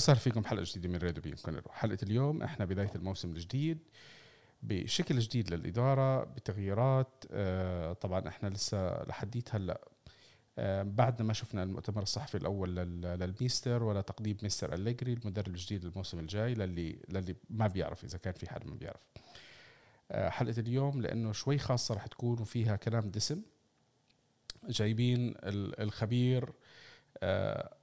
وسهلا فيكم حلقة جديدة من راديو بيانكونيرو حلقة اليوم إحنا بداية الموسم الجديد بشكل جديد للإدارة بتغييرات آه طبعا إحنا لسه لحديت هلأ آه بعدنا ما شفنا المؤتمر الصحفي الأول للميستر ولا تقديم مستر أليجري المدرب الجديد للموسم الجاي للي للي ما بيعرف إذا كان في حد ما بيعرف. آه حلقة اليوم لأنه شوي خاصة رح تكون وفيها كلام دسم جايبين الخبير آه،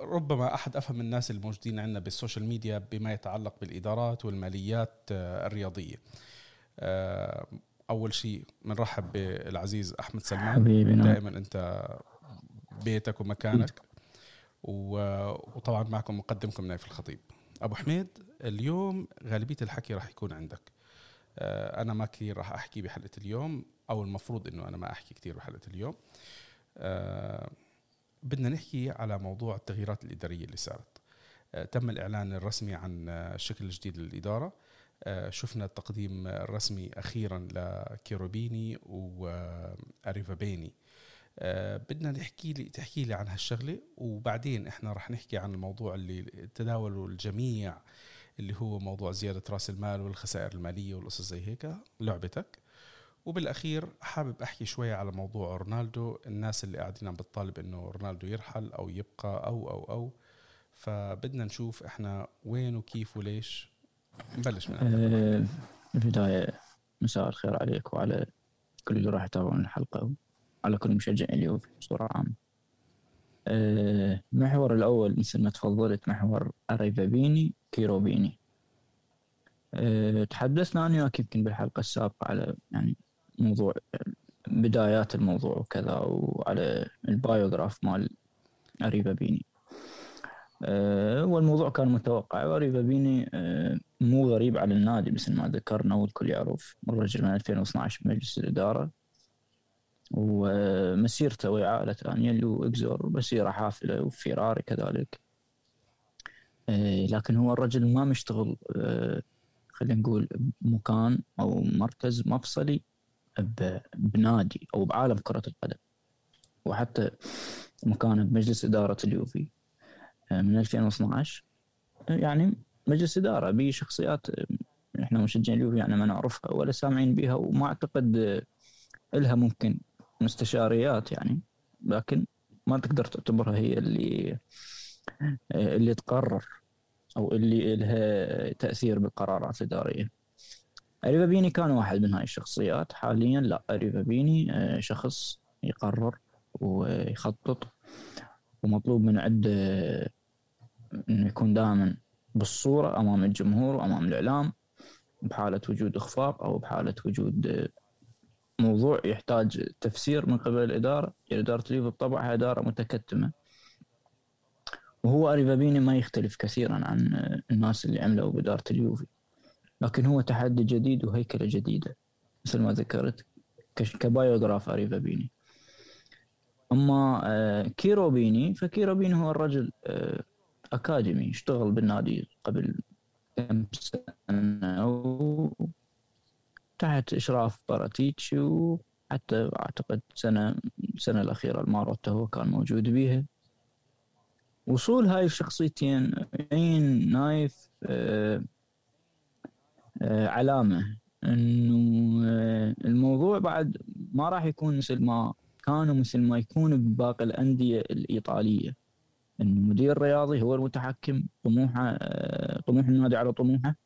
ربما أحد أفهم الناس الموجودين عندنا بالسوشيال ميديا بما يتعلق بالإدارات والماليات آه، الرياضية. آه، أول شيء بنرحب بالعزيز أحمد سلمان. حبيبي نعم. دائما أنت بيتك ومكانك. وطبعا معكم مقدمكم نايف الخطيب. أبو حميد اليوم غالبية الحكي راح يكون عندك. أنا ما كثير راح أحكي بحلقة اليوم أو المفروض إنه أنا ما أحكي كثير بحلقة اليوم. بدنا نحكي على موضوع التغييرات الإدارية اللي صارت. آه، تم الإعلان الرسمي عن الشكل الجديد للإدارة. آه، شفنا التقديم الرسمي أخيرا لكيروبيني وأريفابيني آه، بدنا نحكي لي تحكي لي عن هالشغلة وبعدين إحنا رح نحكي عن الموضوع اللي تداوله الجميع اللي هو موضوع زيادة رأس المال والخسائر المالية والقصص زي هيك. لعبتك؟ وبالأخير حابب أحكي شوي على موضوع رونالدو. الناس اللي قاعدين عم بتطالب إنه رونالدو يرحل أو يبقى أو أو أو. فبدنا نشوف إحنا وين وكيف وليش. نبلش من أه البداية مساء الخير عليك وعلى كل اللي راح يتابعون الحلقة. وعلى كل مشجعين اليوفي بصورة عامة. المحور الأول مثل ما تفضلت محور أريفابيني كيروبيني أه تحدثنا أنا وياك يمكن بالحلقة السابقة على يعني موضوع بدايات الموضوع وكذا وعلى البايوغراف مال أريبا بيني. أه والموضوع كان متوقع. وأريبا بيني أه مو غريب على النادي مثل ما ذكرنا والكل يعرف. الرجل من 2012 بمجلس الإدارة. ومسيرته ويا عائلة أنيل وإكزور مسيرة حافلة وفيراري كذلك. أه لكن هو الرجل ما مشتغل خلينا نقول مكان أو مركز مفصلي بنادي أو بعالم كرة القدم وحتى مكانه بمجلس إدارة اليوفي آه، من 2012 يعني مجلس إدارة به شخصيات آه، إحنا مشجعين اليوفي يعني ما نعرفها ولا سامعين بها وما أعتقد آه، إلها ممكن مستشاريات يعني لكن ما تقدر تعتبرها هي اللي اللي تقرر أو اللي لها تأثير بالقرارات الإدارية. أريفا بيني كان واحد من هاي الشخصيات حاليا لا أريفا بيني آه، شخص يقرر ويخطط ومطلوب من عنده إنه يكون دائما بالصورة أمام الجمهور وأمام الإعلام بحالة وجود إخفاق أو بحالة وجود آه، موضوع يحتاج تفسير من قبل الادارة، يعني إدارة اليوفي بطبعها إدارة متكتمة. وهو أريفابيني ما يختلف كثيرا عن آه، الناس اللي عملوا بإدارة اليوفي. لكن هو تحدي جديد وهيكلة جديدة مثل ما ذكرت ك biography أريفابيني. أما آه، كيروبيني فكيروبيني هو الرجل آه، أكاديمي اشتغل بالنادي قبل كم سنة تحت إشراف باراتيتشي وحتى أعتقد سنة السنة الأخيرة الماروتا هو كان موجود بيها. وصول هاي الشخصيتين عيني نايف آه، علامة إنه آه، الموضوع بعد ما راح يكون مثل ما كان ومثل ما يكون بباقي الأندية الإيطالية. انه المدير الرياضي هو المتحكم طموحه آه، طموح النادي على طموحه.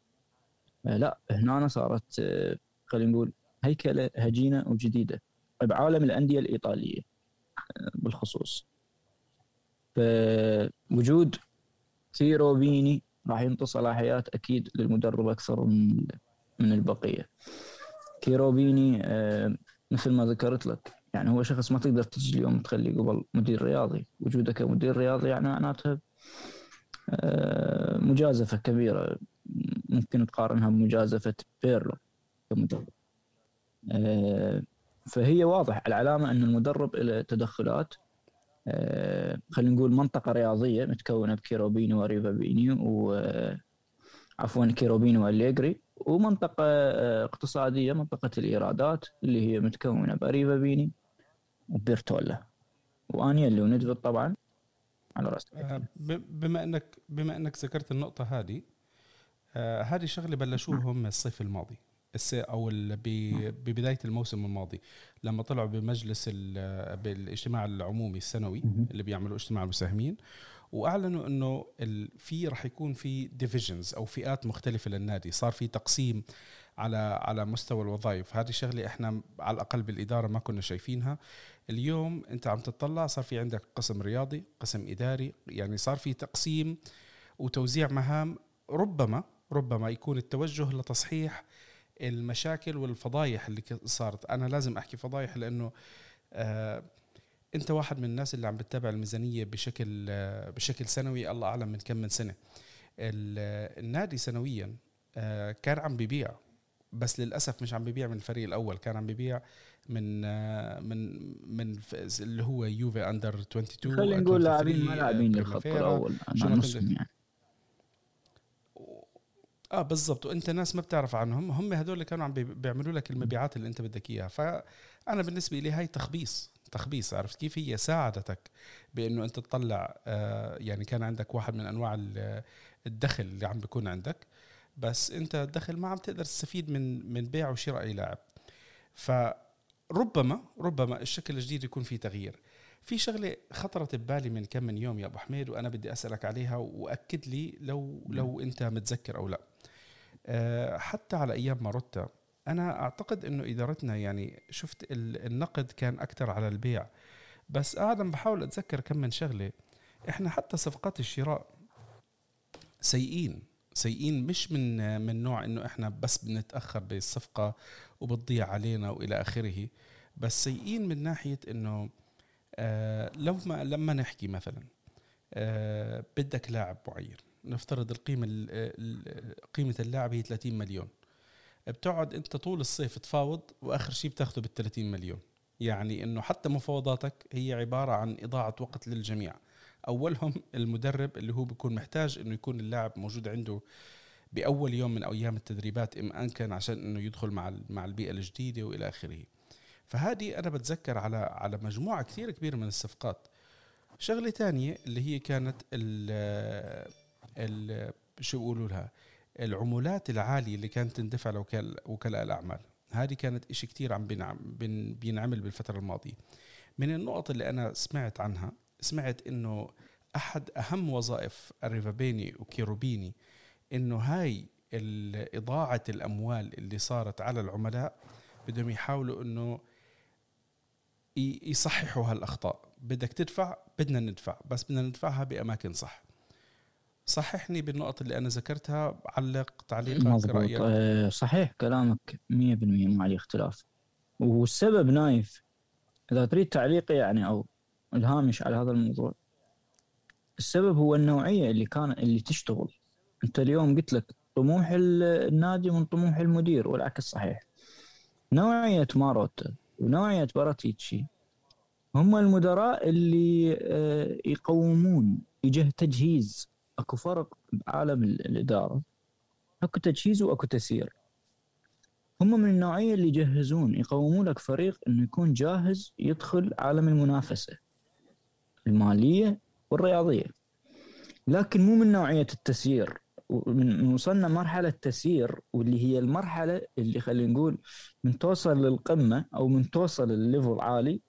لا هنا صارت خلينا نقول هيكلة هجينة وجديدة بعالم الأندية الإيطالية بالخصوص. فوجود ثيرو بيني راح ينطي صلاحيات أكيد للمدرب أكثر من من البقية. كيروبيني آه، مثل ما ذكرت لك يعني هو شخص ما تقدر تجي اليوم تخليه قبل مدير رياضي. وجوده كمدير رياضي يعني معناته آه، مجازفة كبيرة. ممكن تقارنها بمجازفة بيرلو كمدرب. آه، فهي واضح العلامة أن المدرب له تدخلات خلينا نقول منطقة رياضية متكونة بكيروبيني وريفابيني و آه، عفوا كيروبيني واليجري ومنطقة آه، اقتصادية منطقة الإيرادات اللي هي متكونة باريفابيني وبيرتولا. وانيلي وندفت طبعا على رأس آه، بما إنك بما إنك ذكرت النقطة هذه آه هذه شغلة بلشوهم الصيف الماضي. أو ببداية الموسم الماضي لما طلعوا بمجلس بالاجتماع العمومي السنوي اللي بيعملوا اجتماع المساهمين وأعلنوا إنه في راح يكون في ديفيجنز أو فئات مختلفة للنادي صار في تقسيم على على مستوى الوظائف. هذه شغلة إحنا على الأقل بالإدارة ما كنا شايفينها. اليوم أنت عم تطلع صار في عندك قسم رياضي قسم إداري يعني صار في تقسيم وتوزيع مهام ربما ربما يكون التوجه لتصحيح المشاكل والفضايح اللي صارت. أنا لازم أحكي فضايح لأنه آه أنت واحد من الناس اللي عم بتتابع الميزانية بشكل آه بشكل سنوي الله أعلم من كم من سنة. النادي سنويا آه كان عم ببيع بس للأسف مش عم ببيع من الفريق الأول. كان عم ببيع من آه من من اللي هو يوفي اندر 22 خلينا نقول لاعبين ما لاعبين للخط الأول يعني. آه بالضبط. وأنت ناس ما بتعرف عنهم. هم هدول اللي كانوا عم بيعملوا لك المبيعات اللي أنت بدك إياها. فأنا بالنسبة لي هاي تخبيص تخبيص. عرفت كيف؟ هي ساعدتك بأنه أنت تطلع آه يعني كان عندك واحد من أنواع الدخل اللي عم بيكون عندك. بس أنت الدخل ما عم تقدر تستفيد من من بيع وشراء أي لاعب. فربما ربما الشكل الجديد يكون فيه تغيير. في شغلة خطرت ببالي من كم من يوم يا أبو حميد وأنا بدي أسألك عليها وأكد لي لو لو أنت متذكر أو لا. حتى على أيام ماروتا أنا أعتقد إنه إدارتنا يعني شفت النقد كان أكثر على البيع. بس قاعد بحاول أتذكر كم من شغلة. إحنا حتى صفقات الشراء سيئين سيئين مش من من نوع إنه إحنا بس بنتأخر بالصفقة وبتضيع علينا وإلى آخره. بس سيئين من ناحية إنه آه لو ما لما نحكي مثلا آه بدك لاعب معين نفترض القيمة قيمة اللاعب هي 30 مليون. بتقعد انت طول الصيف تفاوض وآخر شيء بتاخذه بال 30 مليون. يعني إنه حتى مفاوضاتك هي عبارة عن إضاعة وقت للجميع. أولهم المدرب اللي هو بيكون محتاج إنه يكون اللاعب موجود عنده بأول يوم من أيام التدريبات ام امكن عشان إنه يدخل مع مع البيئة الجديدة وإلى آخره. فهذه أنا بتذكر على على مجموعة كثير كبيرة من الصفقات. شغلة ثانية اللي هي كانت شو بيقولوا لها؟ العمولات العالية اللي كانت تندفع لوكلاء الأعمال. هذه كانت إشي كتير عم بينعمل بالفترة الماضية. من النقط اللي أنا سمعت عنها سمعت إنه أحد أهم وظائف الريفابيني وكيروبيني إنه هاي إضاعة الأموال اللي صارت على العملاء بدهم يحاولوا إنه يصححوا هالأخطاء. بدك تدفع بدنا ندفع. بس بدنا ندفعها بأماكن صح. صححني بالنقط اللي أنا ذكرتها علق تعليقك رأيك. أه صحيح كلامك 100% ما عليه اختلاف. والسبب نايف إذا تريد تعليقي يعني أو الهامش على هذا الموضوع السبب هو النوعية اللي كان اللي تشتغل. أنت اليوم قلت لك طموح النادي من طموح المدير والعكس صحيح. نوعية ماروتا ونوعية باراتيتشي هم المدراء اللي آه، يقومون يجه تجهيز أكو فرق بعالم الإدارة. أكو تجهيز وأكو تسيير. هم من النوعية اللي يجهزون يقومون لك فريق إنه يكون جاهز يدخل عالم المنافسة المالية والرياضية. لكن مو من نوعية التسيير. من وصلنا مرحلة تسيير واللي هي المرحلة اللي خلينا نقول من توصل للقمة أو من توصل للليفل عالي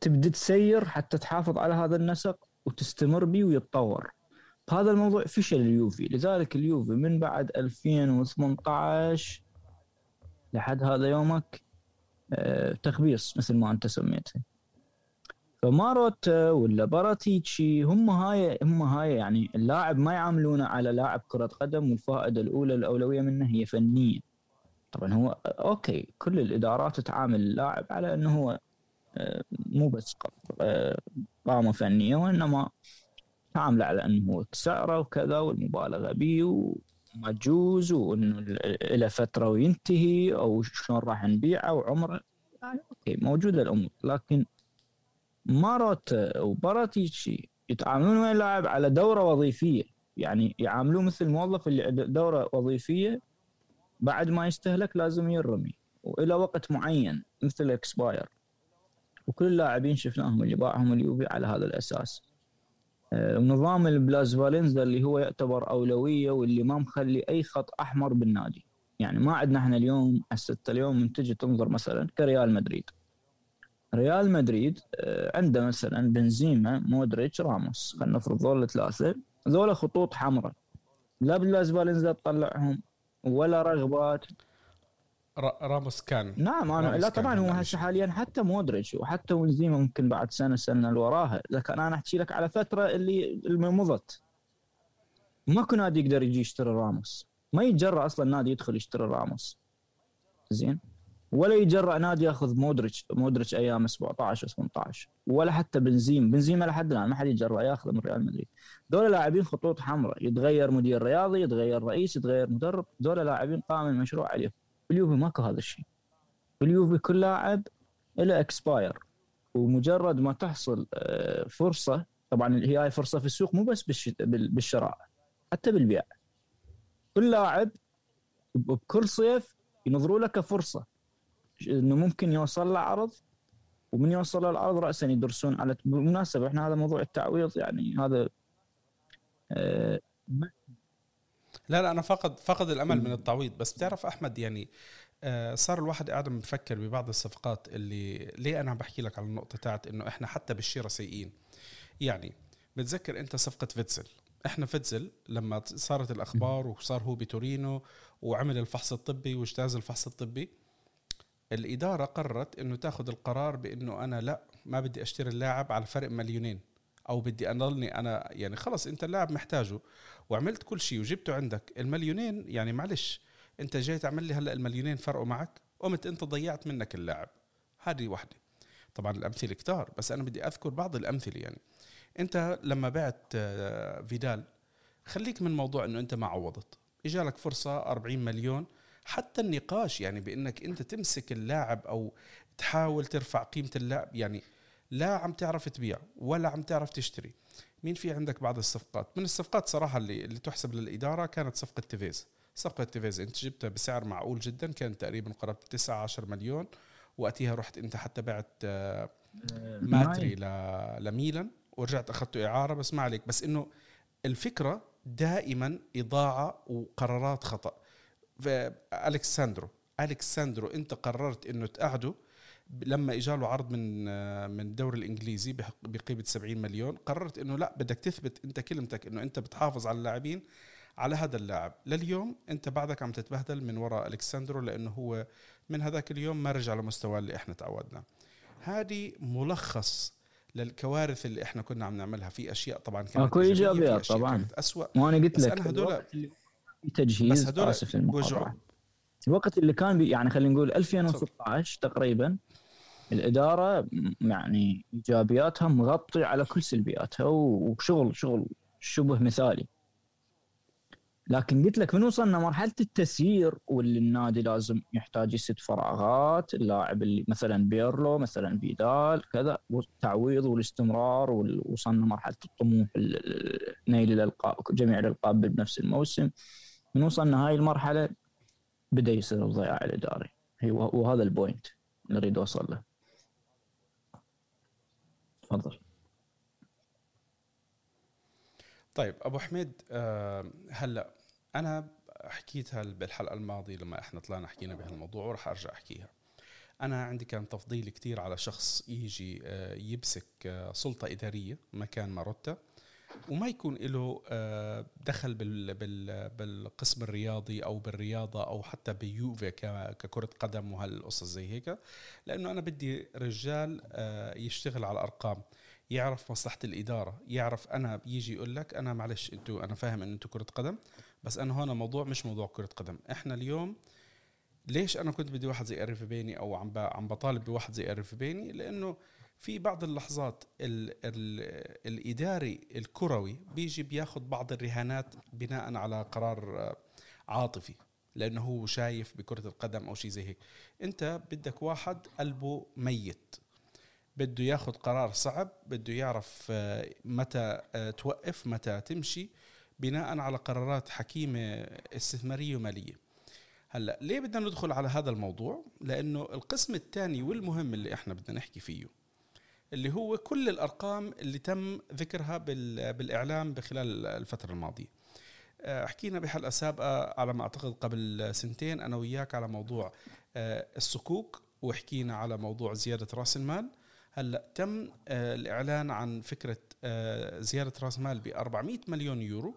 تبدأ تسير حتى تحافظ على هذا النسق وتستمر به ويتطور. هذا الموضوع فشل اليوفي. لذلك اليوفي من بعد 2018 لحد هذا يومك آه، تخبيص مثل ما أنت سميته. فماروتا ولا باراتيتشي هم هاي هم هاي يعني اللاعب ما يعاملونه على لاعب كرة قدم والفائدة الأولى الأولوية منه هي فنية طبعا هو okay كل الإدارات تعامل اللاعب على إنه هو آه، مو بس آه، قامة فنية وإنما تعامل على انه سعره وكذا والمبالغة به وما تجوز وإنه له فترة وينتهي أو شلون راح نبيعه وعمره يعني okay موجودة الأمور. لكن ماروتا وباراتيتشي يتعاملون ويا اللاعب على دورة وظيفية. يعني يعاملوه مثل الموظف اللي دورة وظيفية بعد ما يستهلك لازم يرمي. وإلى وقت معين مثل ال expire وكل اللاعبين شفناهم اللي باعهم اليوفي على هذا الأساس. نظام ال plusvalenza اللي هو يعتبر أولوية واللي ما مخلي أي خط أحمر بالنادي. يعني ما عندنا إحنا اليوم هسه اليوم من تجي تنظر مثلا كريال مدريد. ريال مدريد آه، عنده مثلا بنزيما مودريتش راموس. خلينا نفرض ذول الثلاثه ذولا خطوط حمراء. لا plusvalenza تطلعهم ولا رغبات. راموس كان. نعم أنا لا طبعا هو هسه حاليا حتى مودريتش وحتى بنزيما ممكن بعد سنة سنة اللي وراها لكن أنا أحكي لك على فترة اللي مضت ماكو نادي يقدر يجي يشتري راموس. ما يتجرأ أصلا نادي يدخل يشتري راموس. زين؟ ولا يجرأ نادي ياخذ مودريتش مودريتش أيام 17 18 ولا حتى بنزيم بنزيما لحد الآن ما حد يجرأ ياخذه من ريال مدريد. دول لاعبين خطوط حمراء. يتغير مدير رياضي يتغير رئيس يتغير مدرب. دول لاعبين قام المشروع عليهم. باليوفي ماكو هذا الشيء. باليوفي كل لاعب له اكسباير ومجرد ما تحصل آه، فرصة طبعا هي هاي فرصة في السوق مو بس بالشراء حتى بالبيع. كل لاعب بكل صيف ينظروا له كفرصة. إنه ممكن يوصل له عرض ومن يوصل له العرض راسا يدرسون على بالمناسبة إحنا هذا موضوع التعويض يعني هذا آه لا لا أنا فقد فقد الأمل من التعويض. بس بتعرف أحمد يعني آه صار الواحد قاعد بفكر ببعض الصفقات اللي ليه أنا عم بحكي لك على النقطة تاعت إنه إحنا حتى بالشراء سيئين. يعني بتذكر أنت صفقة فيتزل. إحنا فيتزل لما صارت الأخبار وصار هو بتورينو وعمل الفحص الطبي واجتاز الفحص الطبي الإدارة قررت إنه تاخذ القرار بإنه أنا لا ما بدي أشتري اللاعب على فرق مليونين. أو بدي اضلني أنا يعني خلص أنت اللاعب محتاجه وعملت كل شيء وجبته عندك. المليونين يعني معلش أنت جاي تعمل لي هلأ المليونين فرقوا معك قمت أنت ضيعت منك اللاعب. هذه وحدة. طبعا الأمثلة كتار بس أنا بدي أذكر بعض الأمثلة يعني. أنت لما بعت آه، فيدال خليك من موضوع إنه أنت ما عوضت. إجالك فرصة 40 مليون حتى النقاش يعني بأنك أنت تمسك اللاعب أو تحاول ترفع قيمة اللاعب يعني لا عم تعرف تبيع ولا عم تعرف تشتري. مين في عندك بعض الصفقات؟ من الصفقات صراحة اللي اللي تحسب للإدارة كانت صفقة تيفيز. صفقة تيفيز انت جبتها بسعر معقول جدا كان تقريبا قرابه 9 10 مليون. وقتها رحت انت حتى بعت آه، ماتري لميلان ورجعت اخذته إعارة بس ما عليك. بس إنه الفكرة دائما إضاعة وقرارات خطأ. ألكساندرو ألكساندرو أنت قررت إنه تقعده لما اجى له عرض من من الدوري الإنجليزي بقيمة 70 مليون قررت إنه لا بدك تثبت أنت كلمتك إنه أنت بتحافظ على اللاعبين على هذا اللاعب. لليوم أنت بعدك عم تتبهدل من وراء الكساندرو لأنه هو من هذاك اليوم ما رجع لمستواه اللي إحنا تعودنا. هذه ملخص للكوارث اللي إحنا كنا عم نعملها. في أشياء طبعا كانت أكو إيجابيات طبعا. كانت اسوء وأنا قلت لك أنا هدول تجهيز بس هدول آسف الوقت اللي كان بي يعني خلينا نقول 2016 تقريبا الإدارة يعني إيجابياتها مغطية على كل سلبياتها وشغل شغل شبه مثالي. لكن قلت لك من وصلنا مرحلة التسيير واللي النادي لازم يحتاج يسد فراغات اللاعب اللي مثلا بيرلو مثلا بيدال كذا والتعويض والاستمرار وصلنا مرحلة الطموح نيل الألقاب جميع الألقاب بنفس الموسم. من وصلنا هاي المرحلة بدأ يصير الضياع الإداري. وهذا ال point اللي اريد أوصل له. تفضل. طيب أبو حميد آه، هلأ أنا حكيتها بالحلقة الماضية لما إحنا طلعنا حكينا بهالموضوع وراح أرجع أحكيها. أنا عندي كان تفضيل كثير على شخص يجي آه، يمسك آه، سلطة إدارية مكان ماروتا. وما يكون له آه، دخل بالقسم الرياضي أو بالرياضة أو حتى بيوفي ككرة قدم وهالقصص زي هيك. لأنه أنا بدي رجال آه، يشتغل على ارقام يعرف مصلحة الإدارة يعرف أنا يجي يقول لك أنا معلش أنتوا أنا فاهم إن أنتوا كرة قدم بس أنا هون موضوع مش موضوع كرة قدم. إحنا اليوم ليش أنا كنت بدي واحد زي اريف بيني أو عم عم بطالب بواحد زي اريف بيني؟ لأنه في بعض اللحظات ال ال الإداري الكروي بيجي بياخذ بعض الرهانات بناء على قرار عاطفي لأنه هو شايف بكرة القدم أو شيء زي هيك. أنت بدك واحد قلبه ميت. بده ياخذ قرار صعب بده يعرف آه، متى آه، توقف متى تمشي بناء على قرارات حكيمة استثمارية ومالية. هلأ ليه بدنا ندخل على هذا الموضوع؟ لأنه القسم الثاني والمهم اللي إحنا بدنا نحكي فيه اللي هو كل الأرقام اللي تم ذكرها بالإعلام بخلال الفترة الماضية. آه، حكينا بحلقة سابقة على ما أعتقد قبل سنتين أنا وياك على موضوع آه، الصكوك وحكينا على موضوع زيادة رأس المال. هلأ تم آه، الإعلان عن فكرة زيادة رأس مال ب 400 مليون يورو.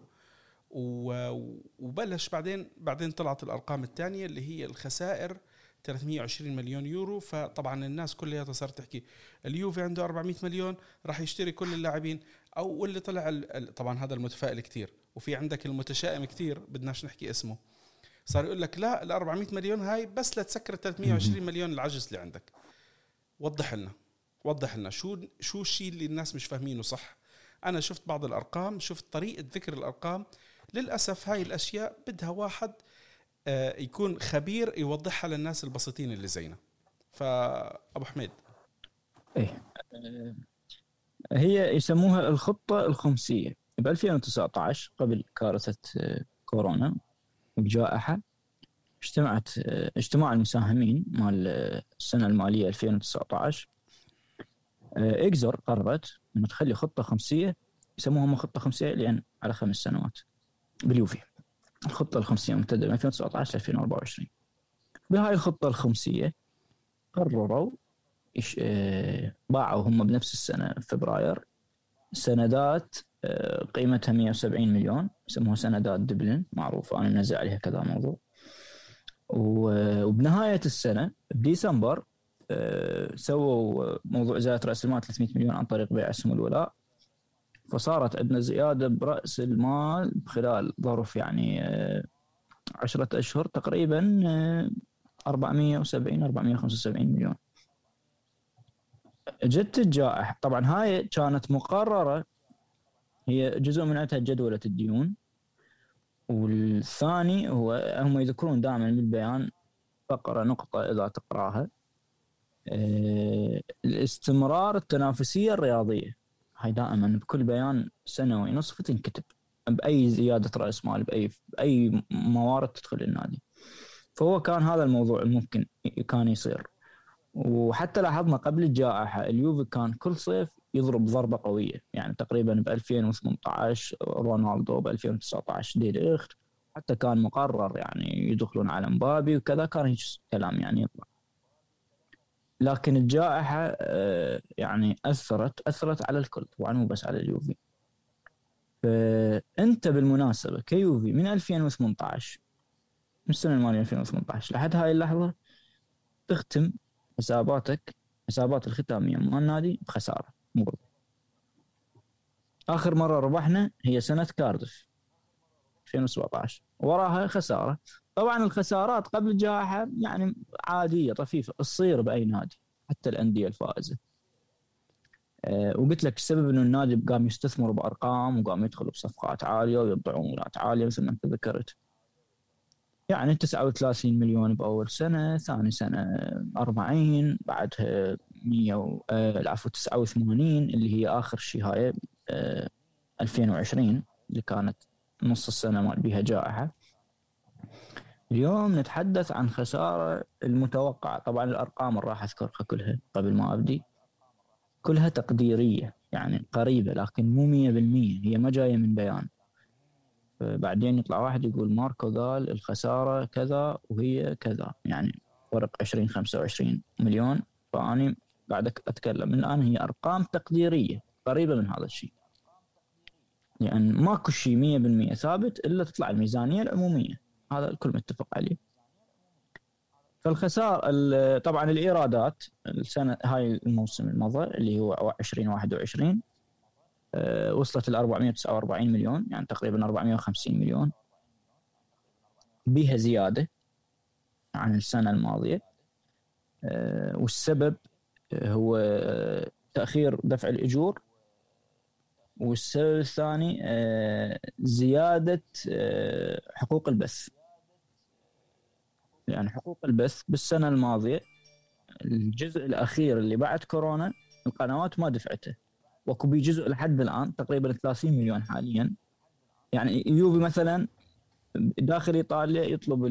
وبلش بعدين بعدين طلعت الأرقام الثانية اللي هي الخسائر 320 مليون يورو فطبعا الناس كلها صارت تحكي اليوفي عنده 400 مليون راح يشتري كل اللاعبين أو واللي طلع طبعا هذا المتفائل كثير وفي عندك المتشائم كثير بدناش نحكي اسمه. صار يقول لك لا ال 400 مليون هاي بس لتسكر 320 مليون العجز اللي عندك. وضح لنا وضح لنا شو شو الشيء اللي الناس مش فاهمينه صح. أنا شفت بعض الأرقام شفت طريقة ذكر الأرقام. للأسف هاي الأشياء بدها واحد يكون خبير يوضحها للناس البسيطين اللي زينا. فأبو حميد. إيه. هي يسموها الخطة الخمسية. ب 2019 قبل كارثة آه، كورونا والجائحه اجتمعت آه، اجتماع المساهمين مال السنة المالية 2019 إكزر قررت إنه تخلي خطة خمسية يسموها خطة خمسية لأن على خمس سنوات. باليوفي. الخطة الخمسية ممتدة من 2019 ل 2024 بهاي الخطة الخمسية قرروا إيش آه، باعوا هم بنفس السنة فبراير سندات آه، قيمتها 170 مليون يسموها سندات دبلن معروفة أنا منزل عليها كذا موضوع. وبنهاية السنة بديسمبر آه، سووا موضوع زيادة رأس المال 300 مليون عن طريق بيع اسهم الولاء. فصارت عندنا زيادة برأس المال خلال ظرف يعني آه، عشرة أشهر تقريبا 470 آه، 475 مليون. جت الجائحة. طبعا هاي كانت مقررة هي جزء من عندها جدولة الديون. والثاني هو هم يذكرون دائما بالبيان فقرة نقطة إذا تقراها آه، الاستمرار التنافسية الرياضية. هاي دائما بكل بيان سنوي نصف تنكتب بأي زيادة رأس مال بأي بأي موارد تدخل النادي. فهو كان هذا الموضوع الممكن كان يصير. وحتى لاحظنا قبل الجائحة اليوفي كان كل صيف يضرب ضربة قوية. يعني تقريبا ب 2018 رونالدو ب 2019 دي ليخت حتى كان مقرر يعني يدخلون على مبابي وكذا كان هيك كلام يعني يطلع. لكن الجائحة آه، يعني أثرت أثرت على الكل طبعا مو بس على اليوفي. فأنت بالمناسبة كيوفي من 2018 من السنة الماليه 2018 لحد هاي اللحظة تختم حساباتك حسابات الختاميه مال النادي بخسارة مو آخر مرة ربحنا هي سنة كاردف 2017 وراها خسارة. طبعا الخسارات قبل الجائحه يعني عادية طفيفة تصير بأي نادي حتى الأندية الفائزة. أه وقلت لك السبب إنه النادي قام يستثمر بأرقام وقام يدخل بصفقات عالية ويبيع عملات عالية مثل ما أنت ذكرت. يعني 39 مليون بأول سنة ثاني سنة 40 بعدها 100 آه، العفو 89 اللي هي آخر شيء هاي 2020 آه، اللي كانت نص السنة ما بيها جائحة. اليوم نتحدث عن خسارة المتوقعة طبعا الأرقام راح أذكرها كلها قبل ما أبدي كلها تقديرية يعني قريبة لكن مو مية بالمية. هي ما جاية من بيان. بعدين يطلع واحد يقول ماركو قال الخسارة كذا وهي كذا. يعني فرق 20 25 مليون. فأنا قاعد أتكلم. من الآن هي أرقام تقديرية قريبة من هذا الشيء. لأن ماكو شيء 100% ثابت إلا تطلع الميزانية العمومية. هذا الكل متفق عليه. فالخسارة طبعا الإيرادات السنة هاي الموسم المضى اللي هو 2021 أه وصلت ل 449 مليون يعني تقريبا 450 مليون. بها زيادة عن السنة الماضية أه والسبب هو تأخير دفع الأجور والسبب الثاني آه، زيادة آه، حقوق البث. يعني حقوق البث بالسنة الماضية الجزء الأخير اللي بعد كورونا القنوات ما دفعته. وكو جزء لحد الآن تقريبا 30 مليون حاليا. يعني يوفي مثلا داخل إيطاليا يطلب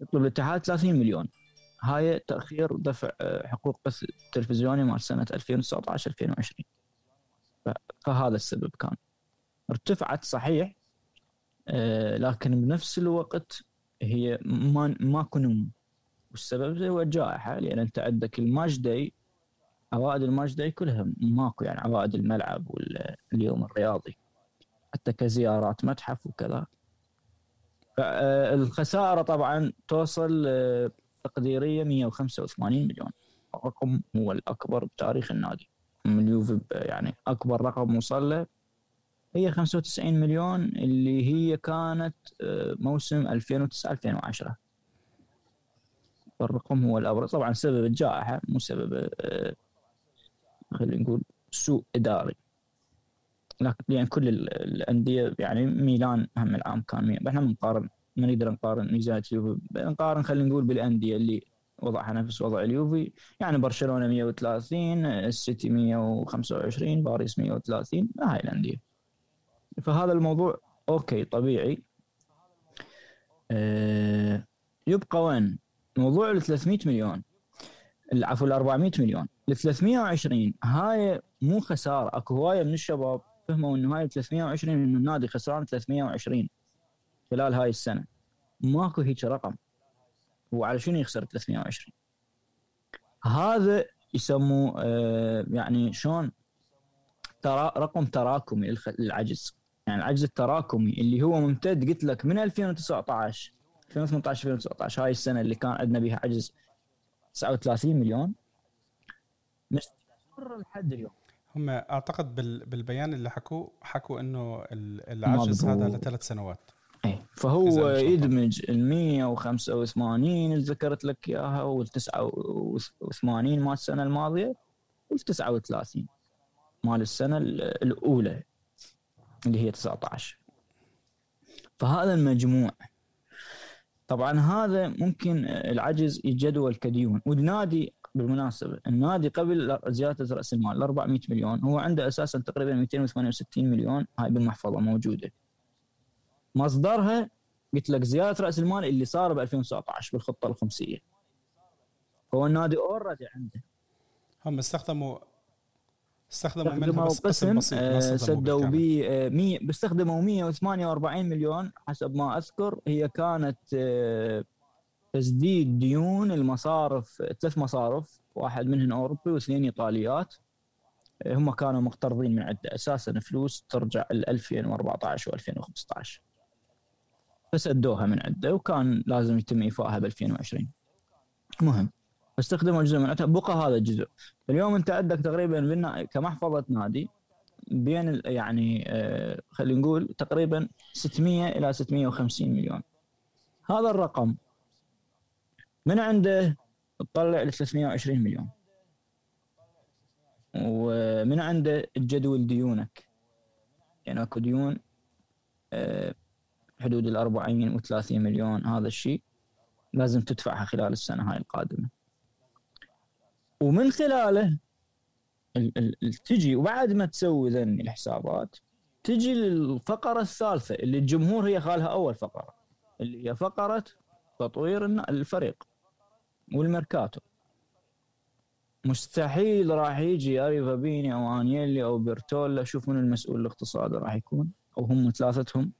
يطلب الاتحاد 30 مليون. هاي تأخير دفع آه، حقوق بث التلفزيوني مال سنة 2019 2020 فهذا السبب كان. ارتفعت صحيح آه، لكن بنفس الوقت هي ما ماكو نمو. والسبب هو الجائحه لأن أنت عندك ال match day عوائد ال match day كلها ماكو يعني عوائد الملعب واليوم الرياضي. حتى كزيارات متحف وكذا. الخسارة طبعا توصل آه، تقديرية 185 مليون. الرقم هو الأكبر بتاريخ النادي. اليوفي يعني أكبر رقم وصل له. هي 95 مليون اللي هي كانت آه، موسم 2009 2010 الرقم هو الأبرز. طبعا سبب الجائحة مو سبب آه، خلينا نقول سوء إداري. لكن يعني كل الأندية يعني ميلان هم العام كان إحنا بنقارن ما نقدر نقارن ميزانيه اليوفي نقارن خلينا نقول بالأندية اللي وضعها نفس وضع اليوفي. يعني برشلونة 130 السيتي 125 باريس 130 هاي الأندية. فهذا الموضوع okay طبيعي. أه يبقى وين؟ موضوع ال 300 مليون. عفوا ال 400 مليون. ال 320 هاي مو خسارة. أكو هواية من الشباب فهموا إنه هاي 320 إنه النادي خسران 320 خلال هاي السنة. ماكو هيك رقم. هو على شنو يخسر 320 هذا يسموه آه يعني شلون ترى رقم تراكمي للعجز يعني العجز التراكمي اللي هو ممتد قلت لك من 2019 2018 2019 هاي السنة اللي كان عندنا بها عجز 39 مليون. مستمر لحد اليوم. هم أعتقد بالبيان اللي حكوه حكوا إنه العجز هذا لثلاث سنوات. فهو يدمج ال 185 اللي ذكرت لك إياها وال 89 مال السنة الماضية وال 39 مال السنة الأولى اللي هي 19 فهذا المجموع. طبعا هذا ممكن العجز يتجدول كديون. والنادي بالمناسبة النادي قبل زيادة رأس المال 400 مليون هو عنده أساسا تقريبا 268 مليون هاي بالمحفظة موجودة. مصدرها قلت لك زيادة رأس المال اللي صار ب 2019 بالخطة الخمسية. هو النادي اوريدي عنده. هم استخدموا استخدموا منها بس قسم آه، سدوا ب 100 بيستخدموا 148 مليون حسب ما أذكر. هي كانت آه، تسديد ديون المصارف ثلاث مصارف واحد منهم أوروبي واثنين إيطاليات. آه، هم كانوا مقترضين من عدة. أساسا فلوس ترجع ل 2014 و2015 فسدوها من عدة وكان لازم يتم إيفائها ب 2020 مهم. فاستخدموا جزء من بقى هذا الجزء. اليوم أنت عندك تقريبا كمحفظة نادي بين يعني آه خلينا نقول تقريبا 600 إلى 650 مليون. هذا الرقم. من عنده؟ تطلع ل 320 مليون. ومن عنده الجدول ديونك. يعني أكو ديون آه حدود ال 40 و 30 مليون هذا الشيء لازم تدفعها خلال السنة هاي القادمة. ومن خلاله تجي وبعد ما تسوي ذني الحسابات تجي للفقرة الثالثة اللي الجمهور هي خالها أول فقرة اللي هي فقرة تطوير الفريق والميركاتو. مستحيل راح يجي أري فابيني أو انيلي أو بيرتولا شوف من المسؤول الاقتصادي راح يكون أو هم ثلاثتهم.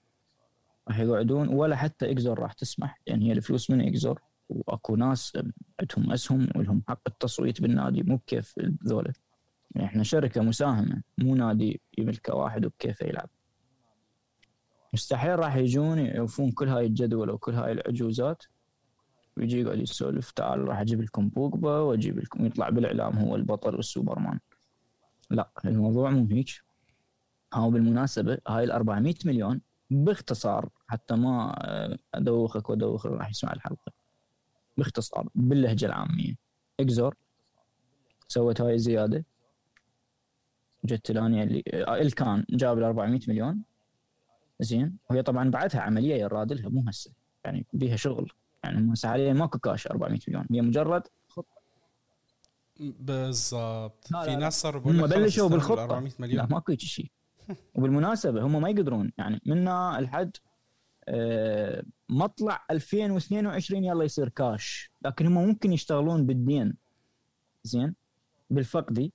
راح يقعدون ولا حتى إكزور راح تسمح. لأن يعني هي الفلوس من إكزور وأكو ناس عندهم أسهم ولهم حق التصويت بالنادي مو بكيف ذولا. يعني إحنا شركة مساهمة مو نادي يملكه واحد وبكيفه يلعب. مستحيل راح يجون يوفون كل هاي الجدول وكل هاي العجوزات ويجي يقعد يسولف تعال راح أجيب لكم بوجبا وأجيب لكم يطلع بالإعلام هو البطل والسوبرمان. لا الموضوع مو هيك. هاو بالمناسبة هاي ال 400 مليون باختصار حتى ما أدوخك وادوخ راح يسمع الحلقة. باختصار باللهجة العامية. إكزور سوت هاي الزياده جت الانيا اللي إلكان جاب ال 400 مليون. زين. وهي طبعا بعدها عملية يراد لها مو هسه. يعني بيها شغل. يعني هسه حاليا ماكو كاش 400 مليون. هي مجرد خطه بالضبط. في ناس صاروا هم بلشوا بالخطة. 400 مليون. لا ماكو شيء. وبالمناسبة هم ما يقدرون. يعني منا الحد آه، مطلع 2022 يلا يصير كاش لكن هم ممكن يشتغلون بالدين. زين؟ بالفقدي.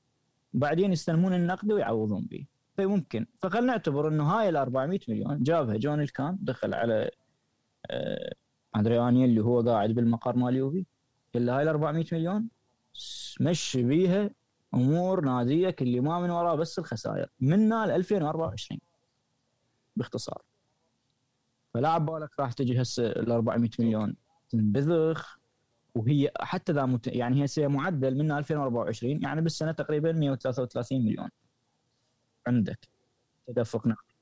بعدين يستلمون النقدي ويعوضون به. فممكن فخلنا نعتبر إنه هاي ال 400 مليون جابها جون الكان دخل على آه، ادرياني اللي هو قاعد بالمقر مال يوفي. قال له هاي ال 400 مليون مشي بيها أمور ناديك اللي ما من وراه بس الخسائر. منا ل 2024 باختصار. فلا عبالك راح تجي هسه ال 400 مليون تنبذخ. وهي حتى ذا مت... يعني هي معدل من 2024 يعني بالسنة تقريبا 133 مليون. عندك تدفق نقدي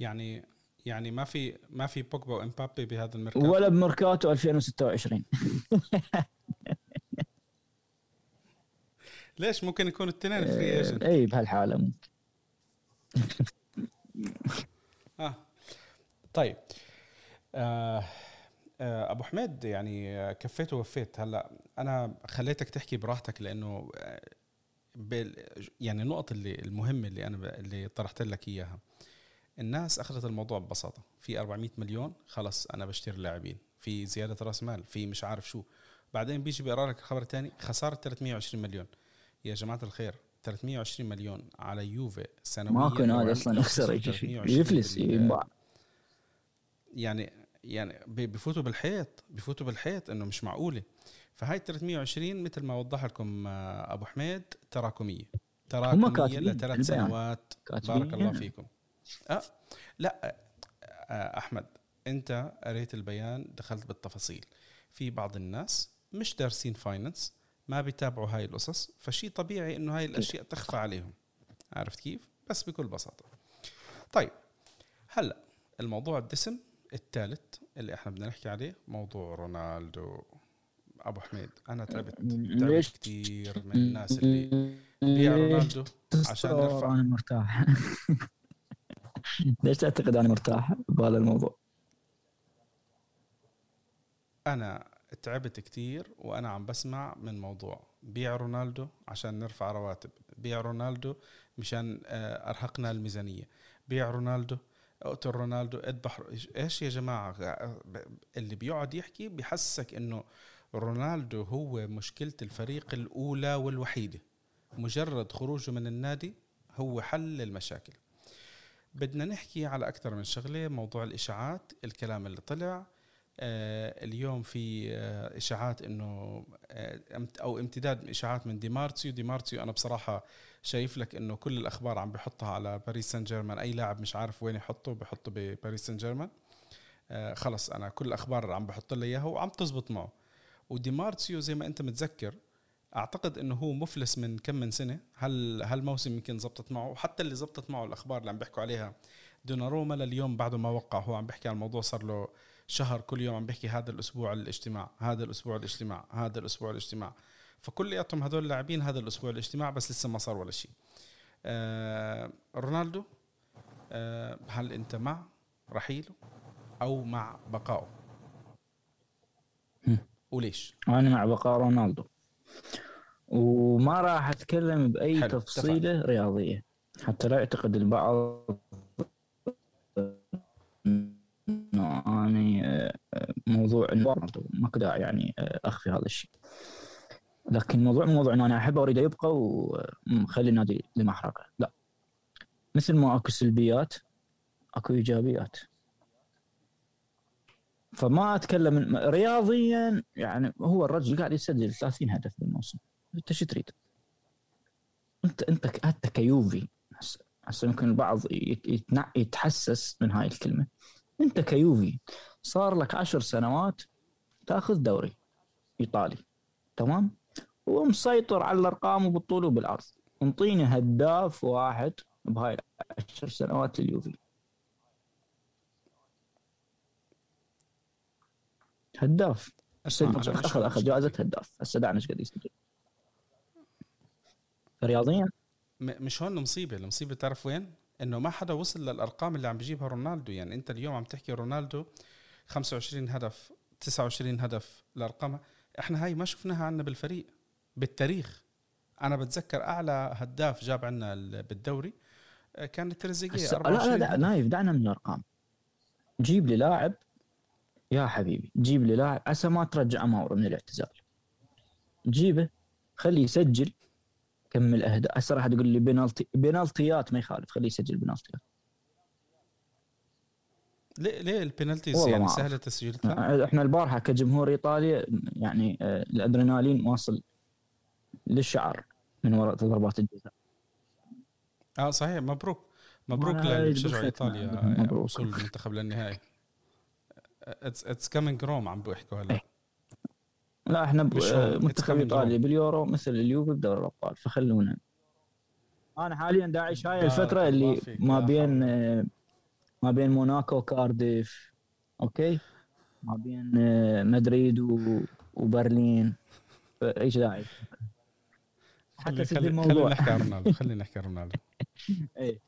يعني يعني ما في ما في بوجبا وإمبابي بهذا الميركاتو؟ ولا بميركاتو 2026 ليش ممكن يكون الاثنين free agent اي بهالحالة ممكن. آه. طيب. آه آه أبو حميد يعني آه، كفيت ووفيت. هلأ أنا خليتك تحكي براحتك لأنه بال يعني النقط اللي المهمة اللي أنا اللي طرحت لك إياها. الناس أخذت الموضوع ببساطة. في 400 مليون خلص أنا بشتري اللاعبين. في زيادة رأس مال في مش عارف شو. بعدين بيجي بيقرأ لك الخبر الثاني خسارة 320 مليون. يا جماعة الخير 320 مليون على يوفي سنويا ماكو نادي لو أصلا يخسر 320 يفلس ينباع يعني يعني بفوتوا بالحيط بفوتوا بالحيط إنه مش معقولة. فهاي 320 مثل ما وضح لكم آه، أبو حميد تراكمية. تراكمية لثلاث. سنوات. بارك الله هنا. فيكم. أه لا آه، أحمد أنت قريت البيان دخلت بالتفاصيل. في بعض الناس مش دارسين finance ما بيتابعوا هاي القصص فشي طبيعي إنه هاي الأشياء تخفى عليهم. عرفت كيف؟ بس بكل بساطة. طيب هلأ الموضوع الدسم الثالث اللي إحنا بدنا نحكي عليه موضوع رونالدو. أبو حميد أنا تعبت تعبت كثير من الناس اللي بيع رونالدو عشان نرفع أنا مرتاح. ليش تعتقد أنا مرتاح بهذا الموضوع؟ أنا تعبت كتير وأنا عم بسمع من موضوع بيع رونالدو عشان نرفع رواتب. بيع رونالدو مشان آه، أرهقنا الميزانية. بيع رونالدو اقتل رونالدو اذبح إيش يا جماعة؟ اللي بيقعد يحكي بيحسسك إنه رونالدو هو مشكلة الفريق الأولى والوحيدة. مجرد خروجه من النادي هو حل المشاكل. بدنا نحكي على أكثر من شغلة موضوع الإشاعات الكلام اللي طلع. آه، اليوم في آه، إشاعات إنه آه، أو امتداد إشاعات من ديمارتيو ديمارتيو أنا بصراحة شايف لك إنه كل الأخبار عم بحطها على باريس سان جيرمان أي لاعب مش عارف وين يحطه بحطه بباريس سان جيرمان آه، خلص أنا كل الأخبار عم بحط له إياها وعم تزبط معه. وديمارتيو زي ما أنت متذكر أعتقد إنه هو مفلس من كم من سنة. هل هالموسم يمكن زبطت معه؟ وحتى اللي زبطت معه الأخبار اللي عم بيحكوا عليها دوناروما لليوم بعده ما وقع. هو عم بيحكي عن الموضوع صار له شهر كل يوم عم بيحكي هذا الأسبوع الاجتماع هذا الأسبوع الاجتماع هذا الأسبوع الاجتماع. فكلياتهم هذول اللاعبين هذا الأسبوع الاجتماع بس لسه ما صار ولا شيء. آه رونالدو آه هل أنت مع رحيله أو مع بقائه. وليش؟ أنا مع بقاء رونالدو. وما راح أتكلم بأي حلو، تفصيلة رياضية. حتى لا يعتقد البعض. انه اني آه، آه، موضوع ماكو داعي يعني آه، أخفي هذا الشيء. لكن الموضوع مو موضوع إنه أنا أحبه واريده يبقى ومخلي النادي لمحرقة. لا. مثل ما أكو سلبيات أكو إيجابيات. فما أتكلم رياضيا يعني هو الرجل قاعد يسجل 30 هدف بالموسم. أنت شو تريد؟ انت أنت حتى كيوفي. هسه يمكن البعض يتحسس من هاي الكلمة. أنت كيوفي صار لك عشر سنوات تأخذ دوري إيطالي. تمام؟ ومسيطر على الأرقام وبالطول وبالعرض. انطيني هداف واحد بهاي العشر سنوات اليوفي هداف. اخذ أخذ جائزه هداف. هسه دعنا إيش قد يسجل. رياضيا؟ مش هون المصيبة. المصيبة تعرف وين؟ إنه ما حدا وصل للأرقام اللي عم بيجيبها رونالدو. يعني أنت اليوم عم تحكي رونالدو 25 هدف 29 هدف الارقام إحنا هاي ما شفناها عنا بالفريق. بالتاريخ أنا بتذكر أعلى هداف جاب عنا ال- بالدوري آه، كان تريزيجيه لا 24 لا لا. نايف دعنا من الأرقام جيب لي لاعب يا حبيبي جيب لي لاعب عسى ما ترجع ماورو من الاعتزال جيبه خليه يسجل كمل اهداف هسه راح تقول لي بنالتي بنالتيات ما يخالف خليه يسجل بنالتيات ليه ليه ال penalties والله يعني. سهلة تسجيلها؟ إحنا البارحة كجمهور إيطاليا يعني آه، الأدرينالين واصل للشعر من وراء ضربات الجزاء آه صحيح مبروك مبروك الختم ايطاليا. آه،. وصول المنتخب للنهائي it's it's coming Rome عم بيحكوا هلا إيه. لا إحنا آه،. منتخب ايطاليا. باليورو مثل اليوفي بدوري الأبطال فخلونا أنا حاليا داعش هاي الفترة اللي ما بين. آه، ما بين موناكو وكارديف okay ما بين آه، مدريد و- وبرلين إيش داعي حتى خلي سد خلي خلينا الموضوع. نحكي عن رونالدو خلينا نحكي عن رونالدو. إيه.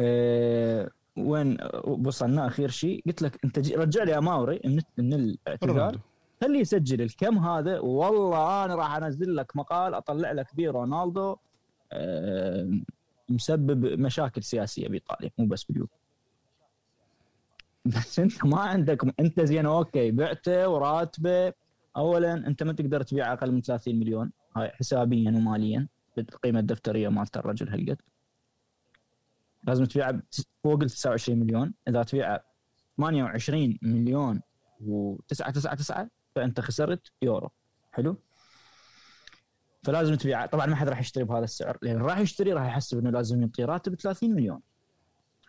آه، وين وصلنا أخير شيء. قلت لك أنت رجع لي اماوري من من الاعتذار. خليه يسجل الكم هذا؟ والله أنا راح أنزل لك مقال أطلع لك فيه رونالدو. آه، مسبب مشاكل سياسية بايطاليا مو بس باليوفي. بس أنت ما عندك أنت زين أوكي بعته وراتبه. اولا أنت ما تقدر تبيع أقل من 30 مليون. هاي حسابيا وماليا بالقيمه الدفترية مالت الرجل هالقد. لازم تبيعه فوق ال 29 مليون. إذا تبيعه 28 مليون و999 فأنت خسرت يورو. حلو؟ فلازم تبيعه. طبعا ما حد راح يشتري بهذا السعر. لأن راح يشتري راح يحسب إنه لازم يعطي راتب 30 مليون.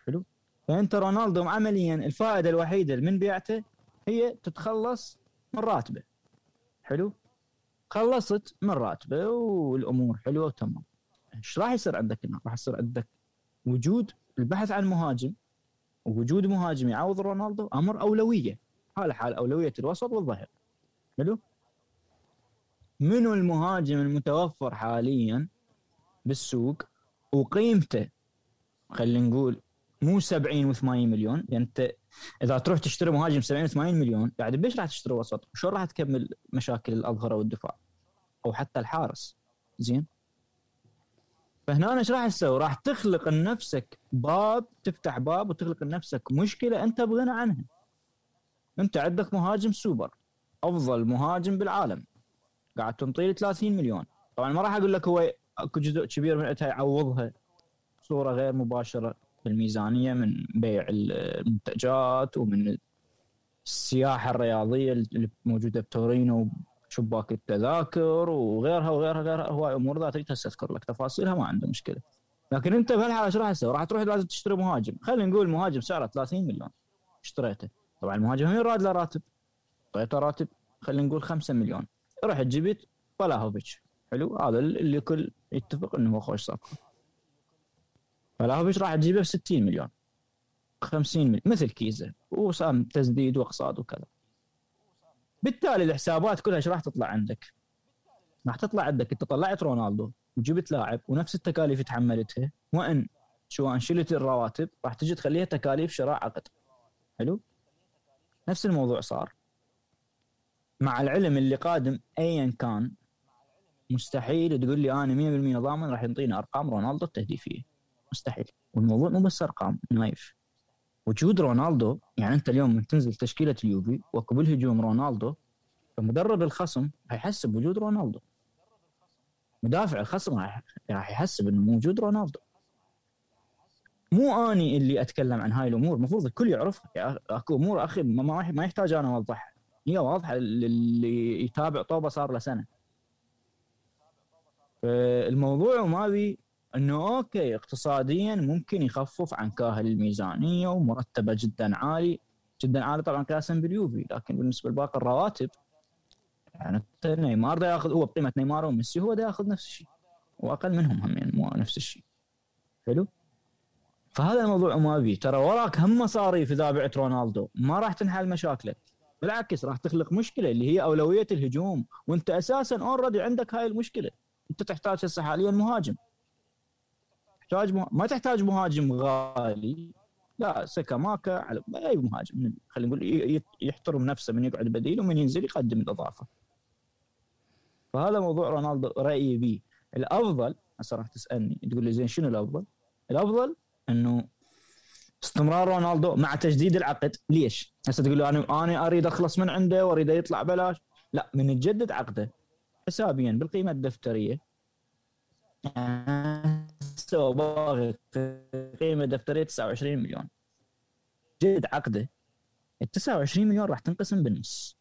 حلو؟ فأنت رونالدو عمليا الفائدة الوحيدة من بيعته هي تتخلص من راتبه. حلو؟ خلصت من راتبه والأمور حلوة وتمام. إيش راح يصير عندك هنا؟ راح يصير عندك وجود البحث عن مهاجم ووجود مهاجم يعوض رونالدو أمر أولوية. حال حال أولوية الوسط والظهير. حلو؟ منو المهاجم المتوفر حاليا بالسوق وقيمته؟ خلينا نقول مو 70 و80 مليون يعني أنت إذا تروح تشتري مهاجم 70 و80 مليون بعد بيش راح تشتري وسط؟ وشلون راح تكمل مشاكل الأظهرة والدفاع؟ أو حتى الحارس. زين؟ فهنا إيش راح تسوي؟ راح تخلق لنفسك باب تفتح باب وتخلق لنفسك مشكلة أنت بغنى عنها. أنت عندك مهاجم سوبر أفضل مهاجم بالعالم. قاعد تنطيه 30 مليون، طبعا ما راح أقول لك هو أكو جزء كبير من يعوضها صوره غير مباشرة. بالميزانية من بيع المنتجات ومن السياحة الرياضية اللي موجودة بتورينو شباك التذاكر وغيرها وغيرها غيرها هواي أمور ذاتك هسه اذكر لك. تفاصيلها ما عنده مشكلة. لكن أنت بهالحالة إيش راح تسوي؟ راح تروح لازم تشتري مهاجم. خلينا نقول مهاجم سعره 30 مليون. اشتريته. طبعا المهاجم هم راد له راتب. اعطيته راتب خلينا نقول 5 مليون. رحت جبت فلاهوفيتش حلو. هذا اللي الكل يتفق إنه هو خوش صفقه فلاهوفيتش راح تجيبه ب 60 مليون. 50 مليون مثل كيزه وسام تسديد واقصاد وكذا. بالتالي الحسابات كلها إيش راح تطلع عندك؟ راح تطلع عندك. أنت طلعت رونالدو وجبت لاعب ونفس التكاليف تحملتها. وأن سواء شلت الرواتب راح تجي تخليها تكاليف شراء عقد. حلو؟ نفس الموضوع صار. مع العلم اللي قادم ايا كان مستحيل تقول لي أنا 100% ضامن راح ينطيني أرقام رونالدو التهديفية. مستحيل. والموضوع مو بس أرقام نايف وجود رونالدو يعني أنت اليوم من تنزل تشكيلة اليوفي وأكو بالهجوم رونالدو فمدرب الخصم هيحسب بوجود رونالدو. مدافع الخصم راح يحسب إنه موجود رونالدو. مو أني اللي أتكلم عن هاي الأمور المفروض الكل يعرفها. أكو أمور أخي ما, ما يحتاج أنا أوضحها. هي واضحة للي يتابع طوبة صار له سنة. فالموضوع ما بي انه okay اقتصاديا ممكن يخفف عن كاهل الميزانية ومرتبه جدا عالي. جدا عالي طبعا قياسا باليوفي لكن بالنسبة لباقي الرواتب يعني نيمار دا ياخذ هو بقيمة نيمار وميسي هو دا ياخذ نفس الشيء وأقل منهم هم يعني مو نفس الشيء. حلو؟ فهذا الموضوع ما بي ترى وراك هم مصاريف اذا بعت رونالدو ما راح تنحل مشاكلك. بالعكس راح تخلق مشكلة اللي هي أولوية الهجوم وأنت أساسا already عندك هاي المشكلة. أنت تحتاج هسه حاليا مهاجم. تحتاج مه... ما تحتاج مهاجم غالي. لا سكاماكا على أي مهاجم خلينا نقول يحترم نفسه من يقعد بديل ومن ينزل يقدم الإضافة. فهذا موضوع رونالدو رأيي به الأفضل هسه راح تسألني تقول لي زين شنو الأفضل؟ الأفضل إنه استمرار رونالدو مع تجديد العقد. ليش؟ هسه تقول له أنا أنا أريد أخلص من عنده وأريد يطلع بلاش. لا من تجدد عقده حسابيا بالقيمة الدفترية. سوى باغي قيمة دفترية 29 مليون. جدد عقده. ال 29 مليون راح تنقسم بالنص.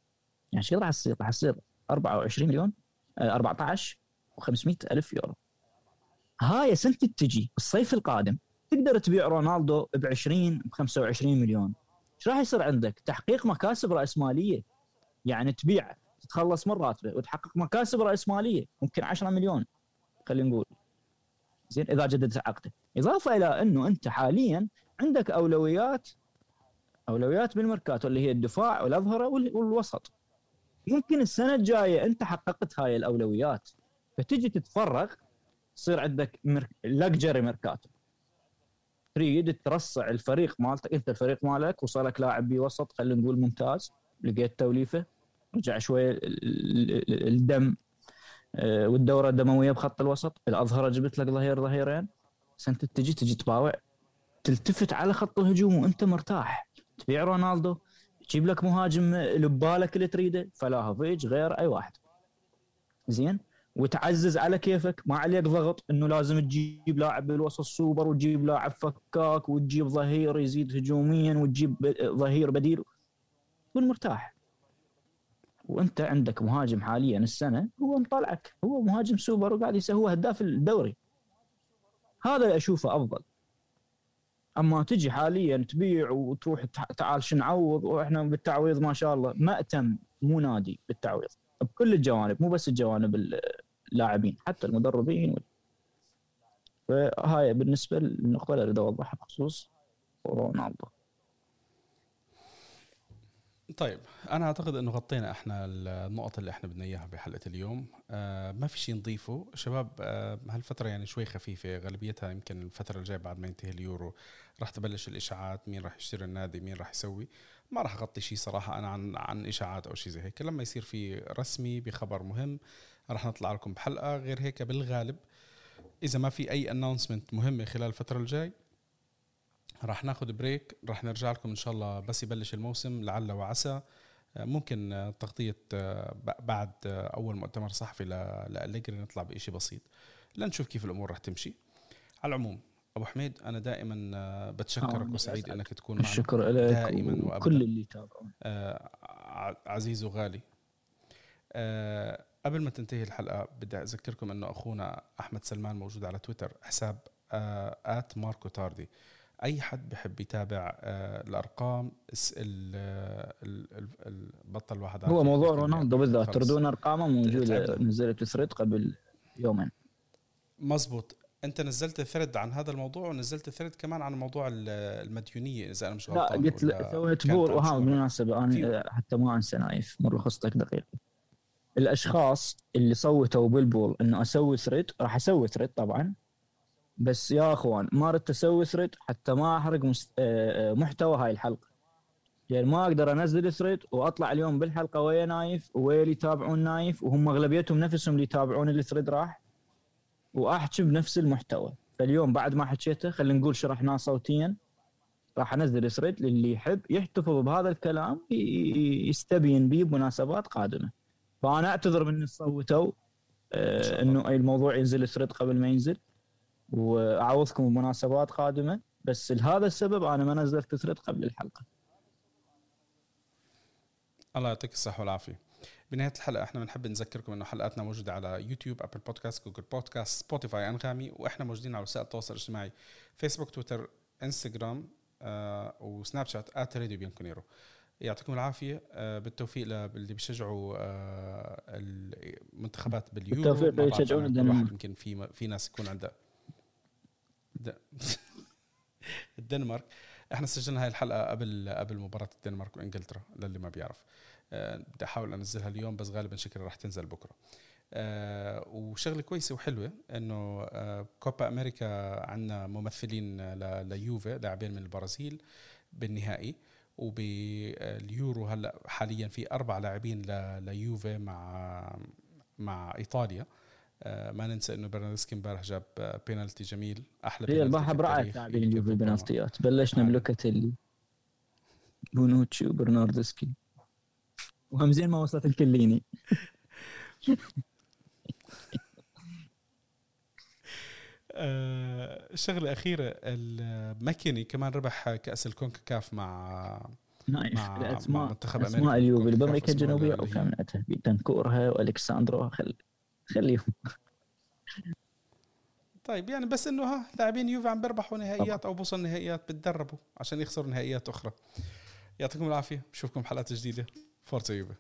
يعني شو راح تصير؟ راح تصير 24 مليون 14 و500 ألف يورو. هاي سنه تجي الصيف القادم. تقدر تبيع رونالدو ب 20 ب 25 مليون. إيش راح يصير عندك؟ تحقيق مكاسب رأسمالية. يعني تبيع تتخلص من راتبه وتحقق مكاسب رأسمالية. ممكن 10 مليون خلينا نقول. زين إذا جددت عقده إضافة إلى أنه أنت حاليا عندك أولويات أولويات بالميركاتو اللي هي الدفاع والأظهرة والوسط. ممكن السنة الجاية أنت حققت هاي الأولويات فتجي تتفرغ يصير عندك luxury ميركاتو. تريد ترصع الفريق مالتك إنت الفريق مالك وصلك لاعب بوسط خلينا نقول ممتاز لقيت توليفة رجع شوية الدم والدورة الدموية بخط الوسط. الأظهرة جبت لك ظهير ظهيرين. بس انت تجي تجي تباوع. تلتفت على خط الهجوم وأنت مرتاح. تبيع رونالدو. تجيب لك مهاجم لبالك اللي تريده. فلاهوفيتش غير أي واحد. زين؟ وتعزز على كيفك. ما عليك ضغط إنه لازم تجيب لاعب بالوسط سوبر وتجيب لاعب فكاك وتجيب ظهير يزيد هجوميا وتجيب ظهير بديل. تكون مرتاح. وانت عندك مهاجم حاليا السنة هو مطلعك. هو مهاجم سوبر وقاعد يسوي هو هداف الدوري. هذا أشوفه أفضل. أما تجي حاليا تبيع وتروح تعال شو نعوض؟ وإحنا بالتعويض ما شاء الله. مأتم مو نادي بالتعويض. بكل الجوانب مو بس الجوانب اللاعبين حتى المدربين فهاي بالنسبة للنقطة اللي أريد أوضحها بخصوص رونالدو طيب أنا أعتقد إنه غطينا إحنا النقط اللي إحنا بدنا إياها بحلقة اليوم. آه ما في شيء نضيفه. شباب آه هالفترة يعني شوي خفيفة. غالبيتها يمكن الفترة الجاية بعد ما ينتهي اليورو راح تبلش الإشاعات مين راح يشتري النادي مين راح يسوي. ما راح أغطي شيء صراحة أنا عن عن إشاعات أو شيء زي هيك. لما يصير في رسمي بخبر مهم راح نطلع لكم بحلقة. غير هيك بالغالب إذا ما في أي announcement مهمه خلال الفترة الجاي راح ناخذ break راح نرجع لكم إن شاء الله بس يبلش الموسم لعل وعسى. ممكن تغطية بعد أول مؤتمر صحفي لأليجري نطلع بشيء بسيط. لنشوف كيف الأمور راح تمشي. على العموم أبو حميد أنا دائما بتشكرك آه وسعيد أنك تكون معنا. الشكر لك دائما وأبدا. كل اللي يتابعون آه عزيز وغالي. آه قبل ما تنتهي الحلقة بدي أذكركم أنه أخونا أحمد سلمان موجود على تويتر حساب at ماركو تاردي أي حد بحب يتابع آه الأرقام بطل واحد هو موضوع رونالدو بالذات. تردون أرقامه موجوده نزلت thread قبل يومين. مزبوط أنت نزلت thread عن هذا الموضوع ونزلت thread كمان عن موضوع المديونية إذا أنا مش غلطان لا قلت سويت poll. وها بالمناسبة أنا حتى ما أنسى نايف مرة خصتك دقيقة. الأشخاص اللي صوتوا بال poll إنه أسوي thread راح أسوي thread طبعا. بس يا أخوان ما اردت أسوي thread حتى ما أحرق مست... آه، آه، محتوى هاي الحلقة. يعني ما أقدر أنزل thread وأطلع اليوم بالحلقة ويا نايف ويا اللي يتابعون نايف وهم أغلبيتهم نفسهم اللي يتابعون ال thread راح وأحكي بنفس المحتوى. فاليوم بعد ما حكيته خلينا نقول شرحناه صوتيا راح أنزل thread للي يحب يحتفظ بهذا الكلام يستبين به بمناسبات قادمة. فأنا أعتذر من صوتوا آه إنه الموضوع ينزل thread قبل ما ينزل. واعوضكم بمناسبات قادمة بس لهذا السبب أنا ما نزلت thread قبل الحلقة. الله يعطيك الصحة والعافية. بنهاية الحلقة إحنا بنحب نذكركم إنه حلقاتنا موجودة على يوتيوب أبل بودكاست جوجل بودكاست سبوتيفاي أنغامي وإحنا موجودين على وسائل التواصل الاجتماعي فيسبوك تويتر إنستغرام آه وسناب شات at راديو بيانكونيرو يعطيكم العافية. آه بالتوفيق للي بيشجعوا آه المنتخبات باليورو. بالتوفيق بيشجعون يمكن في في ناس يكون عندها الدنمارك. إحنا سجلنا هاي الحلقة قبل قبل مباراة الدنمارك وإنجلترا للي ما بيعرف. أه بدي أحاول أنزلها اليوم بس غالبا شكلها راح تنزل بكرة. أه وشغلة كويسة وحلوة إنه أه كوبا أمريكا عندنا ممثلين ليوفي لاعبين من البرازيل بالنهائي وباليورو هلأ حاليا في أربع لاعبين ليوفي مع مع إيطاليا. آه، ما ننسى إنه برناردسكي امبارح جاب آه، بينالتي جميل أحلى بينالتي برعاية التاريخ. لاعبين اليوفي ربما. بالبنالتيات بلشنا آه. بلوكاتيلي بونوتشي وبرناردسكي وهمزين ما وصلت لكيليني آه، شغله اخيره ماكيني كمان ربح كأس الكونكاكاف مع نايف مع- مع منتخب أمريكا اليوفي بالكونكاكاف بامريكا اسمها الجنوبيه اللي هي- وكاملتها بيتنكور وأليكس ساندرو خل خليهم. طيب يعني بس إنه ها لاعبين يوفي عم بيربحوا نهائيات أو بوصل نهائيات بتدربوا عشان يخسروا نهائيات أخرى. يعطيكم العافية. بشوفكم بحلقات جديدة. forza يوفي.